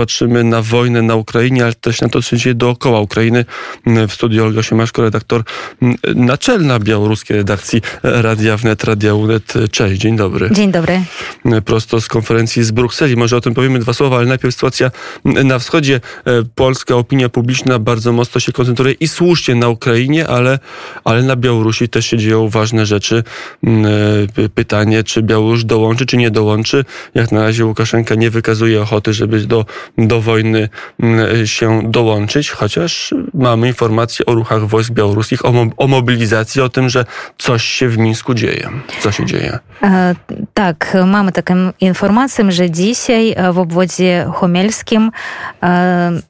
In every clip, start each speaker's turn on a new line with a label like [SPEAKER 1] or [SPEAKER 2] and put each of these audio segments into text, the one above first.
[SPEAKER 1] patrzymy na wojnę na Ukrainie, ale też na to, co się dzieje dookoła Ukrainy. W studiu Olga Siemaszko, redaktor naczelna białoruskiej redakcji Radia Wnet, Radia Unet. Cześć, dzień dobry.
[SPEAKER 2] Dzień dobry.
[SPEAKER 1] Prosto z konferencji z Brukseli. Może o tym powiemy dwa słowa, ale najpierw sytuacja na wschodzie. Polska opinia publiczna bardzo mocno się koncentruje i słusznie na Ukrainie, ale, ale na Białorusi też się dzieją ważne rzeczy. Pytanie, czy Białoruś dołączy, czy nie dołączy. Jak na razie Łukaszenka nie wykazuje ochoty, żeby do, do wojny mm, się dołączyć, chociaż mamy informacje o ruchach wojsk białoruskich, o, o mobilizacji, o tym, że coś się w Mińsku dzieje. Co się dzieje?
[SPEAKER 2] E, tak, mamy taką informację, że dzisiaj w obwodzie homelskim e,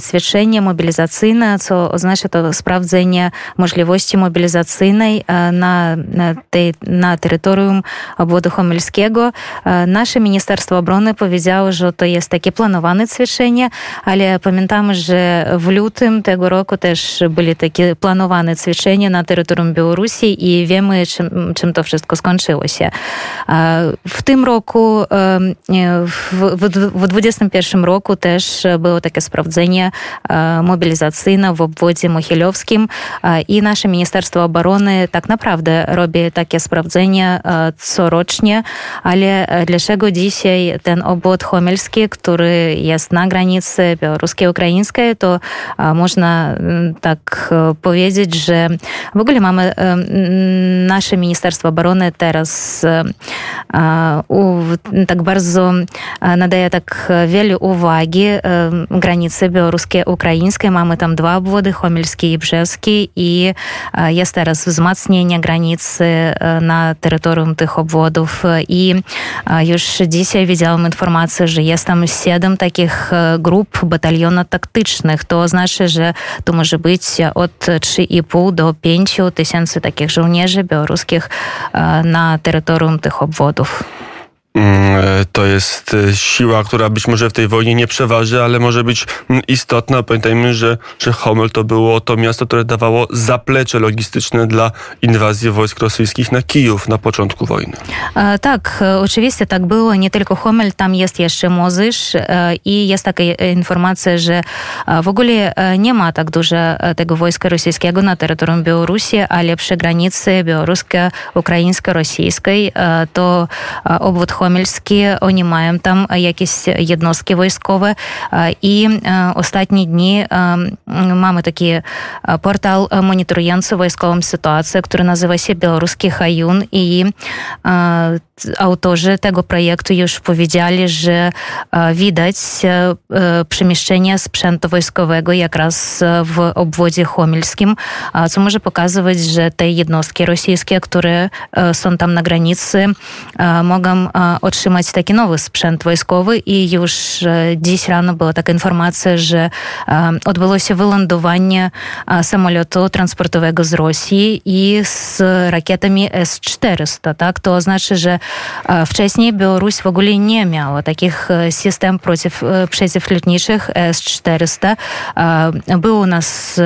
[SPEAKER 2] Ćwiczenia mobilizacyjne, co oznacza to sprawdzenie możliwości mobilizacyjnej na, na, tej, na terytorium obwodu homelskiego. Nasze Ministerstwo Obrony powiedziało, że to jest takie planowane ćwiczenie, ale pamiętamy, że w lutym tego roku też byli takie planowane ćwiczenia na terytorium Białorusi i wiemy, czym, czym to wszystko skończyło się. W tym roku, w 2021 roku też było takie sprawdzenie mobilizacyjne w obwodzie mochilowskim i nasze Ministerstwo Obrony tak naprawdę robi takie sprawdzenie corocznie, ale dlaczego dzisiaj ten obwód homelski, który jest na granicy białoruskiej-ukraińskiej, to można tak powiedzieć, że w ogóle mamy nasze Ministerstwo Obrony teraz tak bardzo nadaje tak wiele uwagi granicy białoruskie-ukraińskie. Mamy tam dwa obwody, Homelskie i Brzeski i jest teraz wzmacnienie granicy na terytorium tych obwodów i już dzisiaj widziałam informację, że jest tam siedem takich grup batalionów taktycznych. To oznacza, że to może być od 3,5 do 5 tysięcy takich żołnierzy białoruskich na terytorium tych obwodów.
[SPEAKER 1] Mm, e, to jest e, siła, która być może w tej wojnie nie przeważy, ale może być mm, istotna. Pamiętajmy, że, że Homel to było to miasto, które dawało zaplecze logistyczne dla inwazji wojsk rosyjskich na Kijów na początku wojny.
[SPEAKER 2] E, tak, oczywiście tak było. Nie tylko Homel, tam jest jeszcze Mozysz i jest taka informacja, że w ogóle nie ma tak dużo tego wojska rosyjskiego na terytorium Białorusi, ale przy granicy białorusko-ukraińsko-rosyjskiej to obwód Гомельські онімаєм там якісь єдноски військові. І останні дні маємо такі портал моніторієнцу військовим ситуації, який називається «Білоруський хаюн». І autorzy tego projektu już powiedzieli, że widać przemieszczenie sprzętu wojskowego jak raz w obwodzie homelskim, co może pokazywać, że te jednostki rosyjskie, które są tam na granicy, mogą otrzymać taki nowy sprzęt wojskowy i już dziś rano była taka informacja, że odbyło się wylądowanie samolotu transportowego z Rosji i z rakietami S-400, tak? To oznacza, że wcześniej Białoruś w ogóle nie miała takich systemów przeciw, przeciwlotniczych S-400. Był u nas,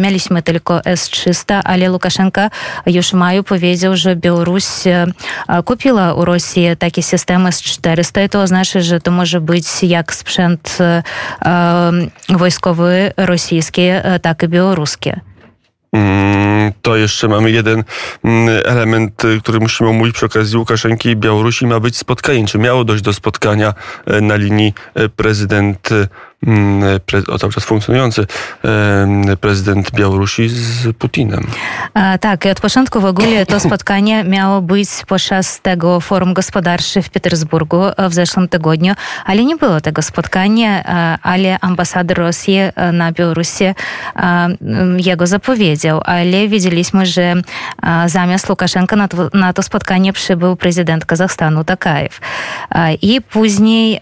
[SPEAKER 2] mieliśmy tylko S-300, ale Łukaszenka już w maju powiedział, że Białoruś kupiła u Rosji takie systemy S-400 i to oznacza, że to może być jak sprzęt wojskowy rosyjski, tak i białoruski.
[SPEAKER 1] Mm, to jeszcze mamy jeden mm, element, y, który musimy omówić przy okazji Łukaszenki i Białorusi. Ma być spotkanie. Czy miało dojść do spotkania e, na linii e, prezydent cały czas funkcjonujący prezydent Białorusi z Putinem.
[SPEAKER 2] A, tak, i od początku w ogóle to spotkanie miało być podczas tego forum gospodarczego w Petersburgu w zeszłym tygodniu, ale nie było tego spotkania, ale ambasador Rosji na Białorusi jego zapowiedział, ale widzieliśmy, że zamiast Łukaszenka na to, na to spotkanie przybył prezydent Kazachstanu Takajew. I później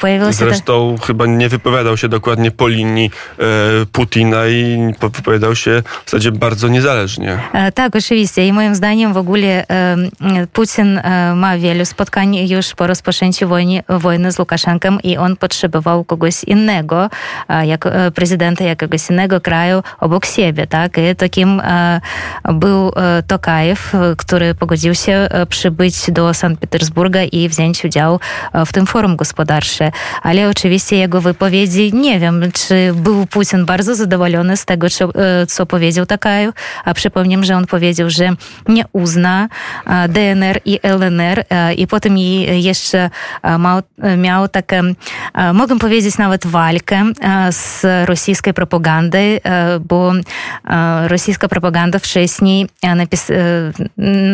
[SPEAKER 2] pojawił się...
[SPEAKER 1] Zresztą chyba nie wypowiadał się dokładnie po linii Putina i wypowiadał się w zasadzie bardzo niezależnie.
[SPEAKER 2] Tak, oczywiście. I moim zdaniem w ogóle Putin ma wielu spotkań już po rozpoczęciu wojny, wojny z Łukaszenkiem i on potrzebował kogoś innego, jak prezydenta jakiegoś innego kraju obok siebie, tak? I takim był Tokajew, który pogodził się przybyć do Sankt Petersburga i wziąć udział w tym forum gospodarczym. Ale oczywiście jego wypowiedzi, nie wiem, czy był Putin bardzo zadowolony z tego, co, co powiedział Tokajew, a przypomnę, że on powiedział, że nie uzna DNR i LNR i potem jeszcze miał, miał taką, mogę powiedzieć nawet walkę z rosyjskiej propagandą, bo rosyjska propaganda wcześniej napis,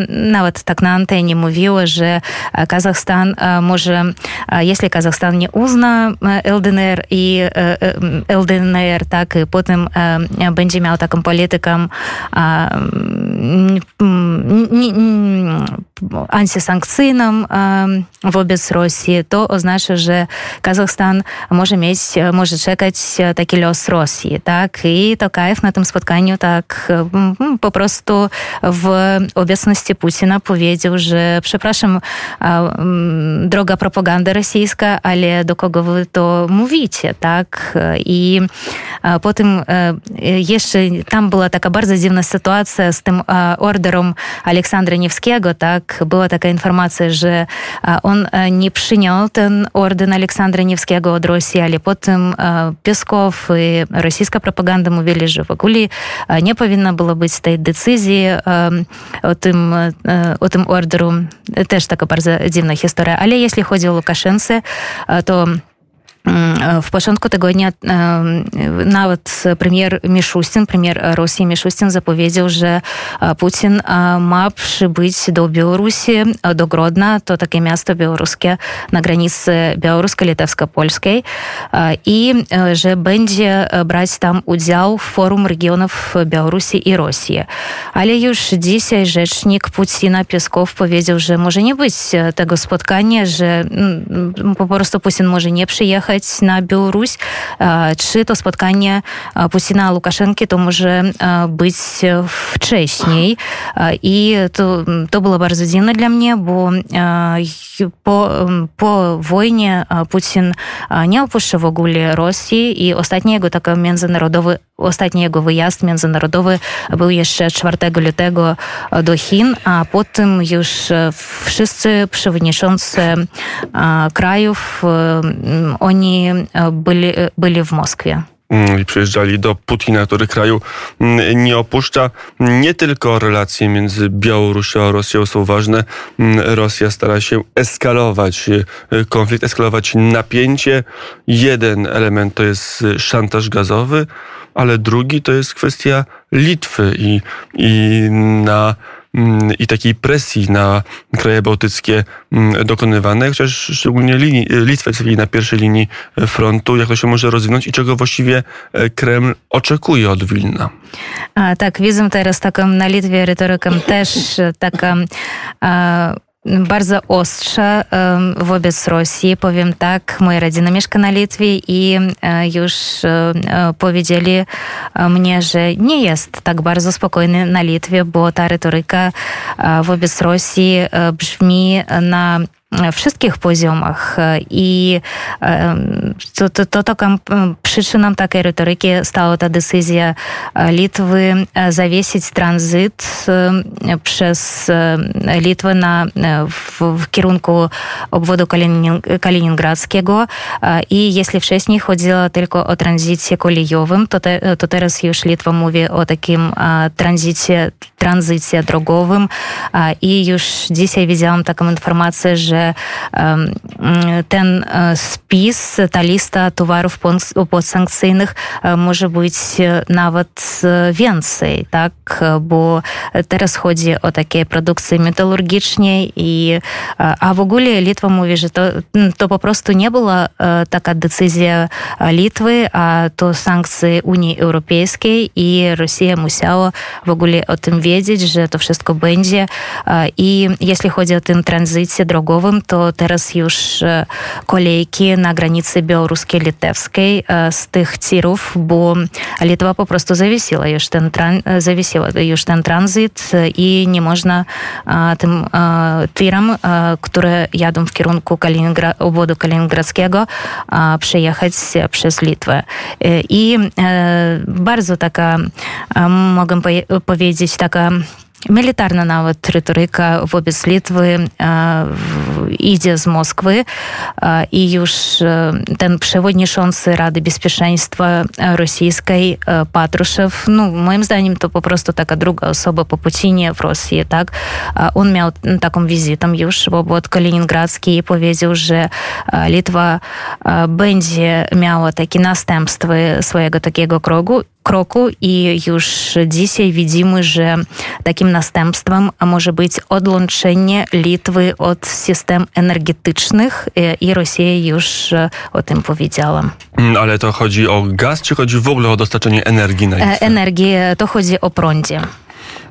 [SPEAKER 2] nawet tak na antenie mówiła, że Kazachstan może, jeśli Kazachstan nie uzna LDNR i LDNR, tak, i potem będzie miał taką politykę antysankcyjną wobec Rosji, to oznacza, że Kazachstan może mieć, może czekać taki los Rosji, tak? I Tokajew na tym spotkaniu tak po prostu w obecności Putina powiedział, że przepraszam, droga propaganda rosyjska, ale do kogo to mówicie, tak? I potem jeszcze tam była taka bardzo dziwna sytuacja z tym orderem Aleksandra Niewskiego, tak? Była taka informacja, że on nie przyjął ten orden Aleksandra Niewskiego od Rosji, ale potem Pieskow i rosyjska propaganda mówili, że w ogóle nie powinno było być tej decyzji o tym, o tym orderu. Też taka bardzo dziwna historia. Ale jeśli chodzi o Łukaszence, to w początku tygodnia nawet premier Miszustin, premier Rosji Miszustin zapowiedział, że Putin ma przybyć do Białorusi, do Grodna, to takie miasto białoruskie na granicy białorusko-litewsko-polskiej i że będzie brać tam udział w forum regionów Białorusi i Rosji. Ale już dzisiaj rzecznik Putina Pieskow powiedział, że może nie być tego spotkania, że po prostu Putin może nie przyjechać na Białoruś, czy to spotkanie Putina Łukaszenki to może być wcześniej. I to, to było bardzo dziwne dla mnie, bo po, po wojnie Putin nie opuszcza w ogóle Rosji i ostatni jego taki międzynarodowy, ostatni jego wyjazd międzynarodowy był jeszcze 4 lutego do Chin, a potem już wszyscy przewodniczący krajów, oni byli, byli w Moskwie
[SPEAKER 1] i przyjeżdżali do Putina, który kraju nie opuszcza. Nie tylko relacje między Białorusią a Rosją są ważne. Rosja stara się eskalować konflikt, eskalować napięcie. Jeden element to jest szantaż gazowy, ale drugi to jest kwestia Litwy i, i na Mm, i takiej presji na kraje bałtyckie mm, dokonywane, chociaż szczególnie linii, Litwa jest na pierwszej linii frontu, jak to się może rozwinąć i czego właściwie e, Kreml oczekuje od Wilna.
[SPEAKER 2] A, tak, widzę teraz taką na Litwie retorykę też taka a, bardzo ostrze wobec Rosji. Powiem tak, moja rodzina mieszka na Litwie i już powiedzieli mnie, że nie jest tak bardzo spokojny na Litwie, bo ta retoryka wobec Rosji brzmi na wszystkich poziomach. I to, to, to taką przyczyną takiej retoryki stała ta decyzja Litwy zawiesić tranzyt przez Litwę na, w, w kierunku obwodu kaliningradzkiego. I jeśli wcześniej chodziło tylko o tranzycie kolejowym, to, te, to teraz już Litwa mówi o takim tranzycie, tranzycie drogowym. I już dzisiaj widziałam taką informację, że ten spis, ta lista towarów podsankcyjnych może być nawet więcej, tak? Bo teraz chodzi o takie produkcje metalurgiczne i a w ogóle Litwa mówi, że to, po prostu nie była taka decyzja Litwy, a to sankcje Unii Europejskiej i Rosja musiała w ogóle o tym wiedzieć, że to wszystko będzie i jeśli chodzi o ten tranzycie drogowym, to teraz już kolejki na granicy białoruskiej-litewskiej z tych tirów, bo Litwa po prostu zawiesiła już ten, zawiesiła już ten tranzyt i nie można tym tirom, które jadą w kierunku Kaliningra obwodu kaliningradzkiego, przejechać przez Litwę. I bardzo taka, mogę powiedzieć, taka militarna nawet retoryka wobec Litwy idzie z Moskwy i już ten przewodniczący Rady Bezpieczeństwa Rosyjskiej Patruszew, no moim zdaniem to po prostu taka druga osoba po Putinie w Rosji, tak? On miał taką wizytę już w obwód kaliningradzki i powiedział, że Litwa będzie miała takie następstwo swojego takiego kroku, kroku i już dzisiaj widzimy, że takim następstwem może być odłączenie Litwy od system energetycznych i Rosja już o tym powiedziała.
[SPEAKER 1] Ale to chodzi o gaz, czy chodzi w ogóle o dostarczenie energii na Litwę?
[SPEAKER 2] Energii, to chodzi o prądzie.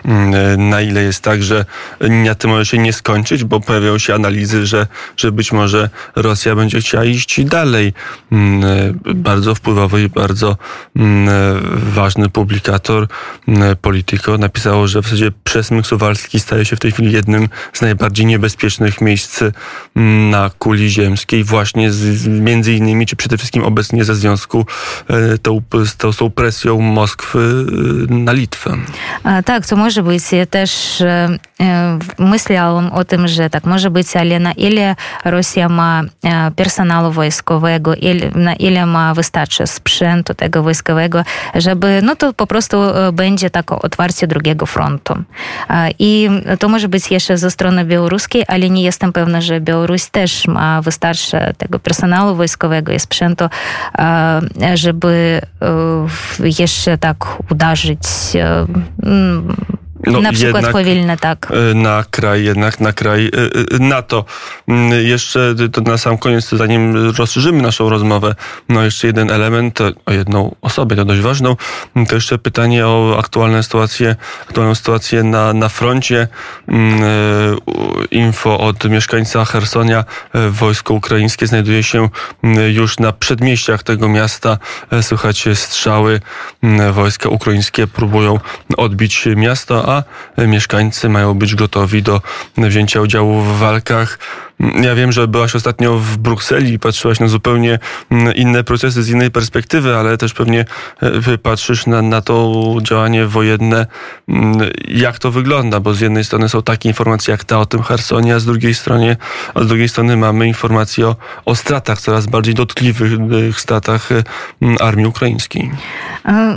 [SPEAKER 1] Mm, na ile jest tak, że na tym może się nie skończyć, bo pojawiają się analizy, że, że być może Rosja będzie chciała iść dalej. Mm, bardzo wpływowy i bardzo mm, ważny publikator Politico napisało, że w zasadzie przesmyk suwalski staje się w tej chwili jednym z najbardziej niebezpiecznych miejsc na kuli ziemskiej, właśnie z, między innymi, czy przede wszystkim obecnie ze związku e, tą, z tą, tą presją Moskwy e, na Litwę.
[SPEAKER 2] A, tak, to może może być. Ja też myślałam o tym, że tak może być, ale na ile Rosja ma personelu wojskowego, na ile ma wystarczy sprzętu tego wojskowego, żeby, no to po prostu będzie takie otwarcie drugiego frontu. I to może być jeszcze ze strony białoruskiej, ale nie jestem pewna, że Białoruś też ma wystarczy tego personelu wojskowego i sprzętu, żeby jeszcze tak uderzyć no, na przykład powilne, tak.
[SPEAKER 1] E, na kraj, jednak na kraj e, e, NATO. Mm, jeszcze to na sam koniec, zanim rozszerzymy naszą rozmowę, no jeszcze jeden element, o jedną osobę, to dość ważną, mm, to jeszcze pytanie o aktualną sytuację, aktualną sytuację na, na froncie. Mm, info od mieszkańca Hersonia. Wojsko ukraińskie znajduje się już na przedmieściach tego miasta. Słychać strzały. Wojska ukraińskie próbują odbić miasto, mieszkańcy mają być gotowi do wzięcia udziału w walkach ja wiem, że byłaś ostatnio w Brukseli i patrzyłaś na zupełnie mm, inne procesy z innej perspektywy, ale też pewnie e, patrzysz na, na to działanie wojenne, mm, jak to wygląda, bo z jednej strony są takie informacje jak ta o tym Hersonie, a z drugiej strony, a z drugiej strony mamy informacje o, o stratach, coraz bardziej dotkliwych e, stratach e, armii ukraińskiej.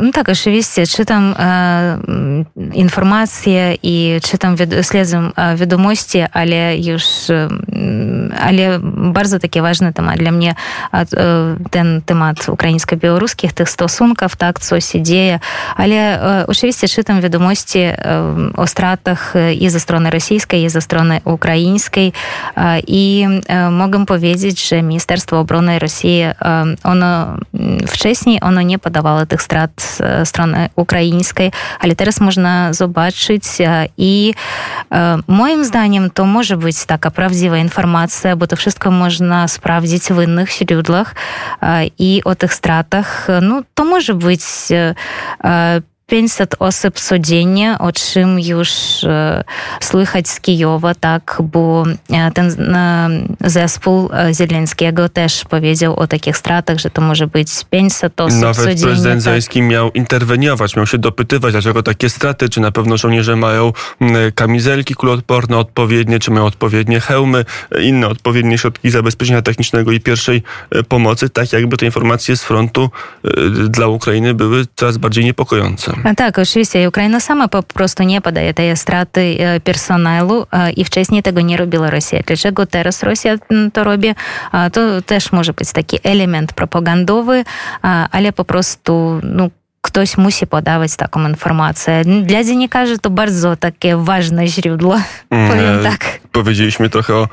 [SPEAKER 2] No tak, oczywiście. Czytam e, informacje i czytam, śledzę wiadomości, ale już ale bardzo taki ważny temat dla mnie ten temat ukraińsko-białoruskich, tych stosunków, tak, co się dzieje, ale oczywiście czytam wiadomości o stratach i ze strony rosyjskiej, i ze strony ukraińskiej i mogę powiedzieć, że Ministerstwo Obrony Rosji, ono wcześniej ono nie podawało tych strat strony ukraińskiej, ale teraz można zobaczyć i moim zdaniem to może być taka prawdziwa informacja, bo to wszystko można sprawdzić w innych źródłach i o tych stratach. No, to może być 500 osób codziennie, o czym już e, słychać z Kijowa, tak, bo e, ten e, zespół Zieleńskiego też powiedział o takich stratach, że to może być 500 osób
[SPEAKER 1] Nawet
[SPEAKER 2] codziennie.
[SPEAKER 1] prezydent
[SPEAKER 2] tak.
[SPEAKER 1] Zeleński miał interweniować, miał się dopytywać, dlaczego takie straty, czy na pewno żołnierze mają kamizelki kuloodporne odpowiednie, czy mają odpowiednie hełmy, inne odpowiednie środki zabezpieczenia technicznego i pierwszej pomocy, tak jakby te informacje z frontu dla Ukrainy były coraz bardziej niepokojące.
[SPEAKER 2] Tak, oczywiście. Ukraina sama po prostu nie podaje tej straty personelu i wcześniej tego nie robiła Rosja. Dlaczego teraz Rosja to robi? To też może być taki element propagandowy, ale po prostu no, ktoś musi podawać taką informację. Dla dziennikarzy to bardzo takie ważne źródło,
[SPEAKER 1] Mm,
[SPEAKER 2] powiem
[SPEAKER 1] e,
[SPEAKER 2] tak.
[SPEAKER 1] Powiedzieliśmy trochę o,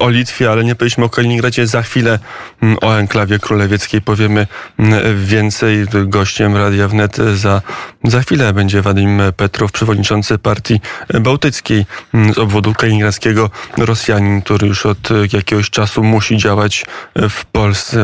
[SPEAKER 1] o Litwie, ale nie powiedzieliśmy o Kaliningradzie. Za chwilę mm, o enklawie królewieckiej powiemy mm, więcej. Gościem Radia Wnet za, za chwilę będzie Wadim Petrow, przewodniczący partii bałtyckiej mm, z obwodu kaliningradzkiego, Rosjanin, który już od jakiegoś czasu musi działać w Polsce.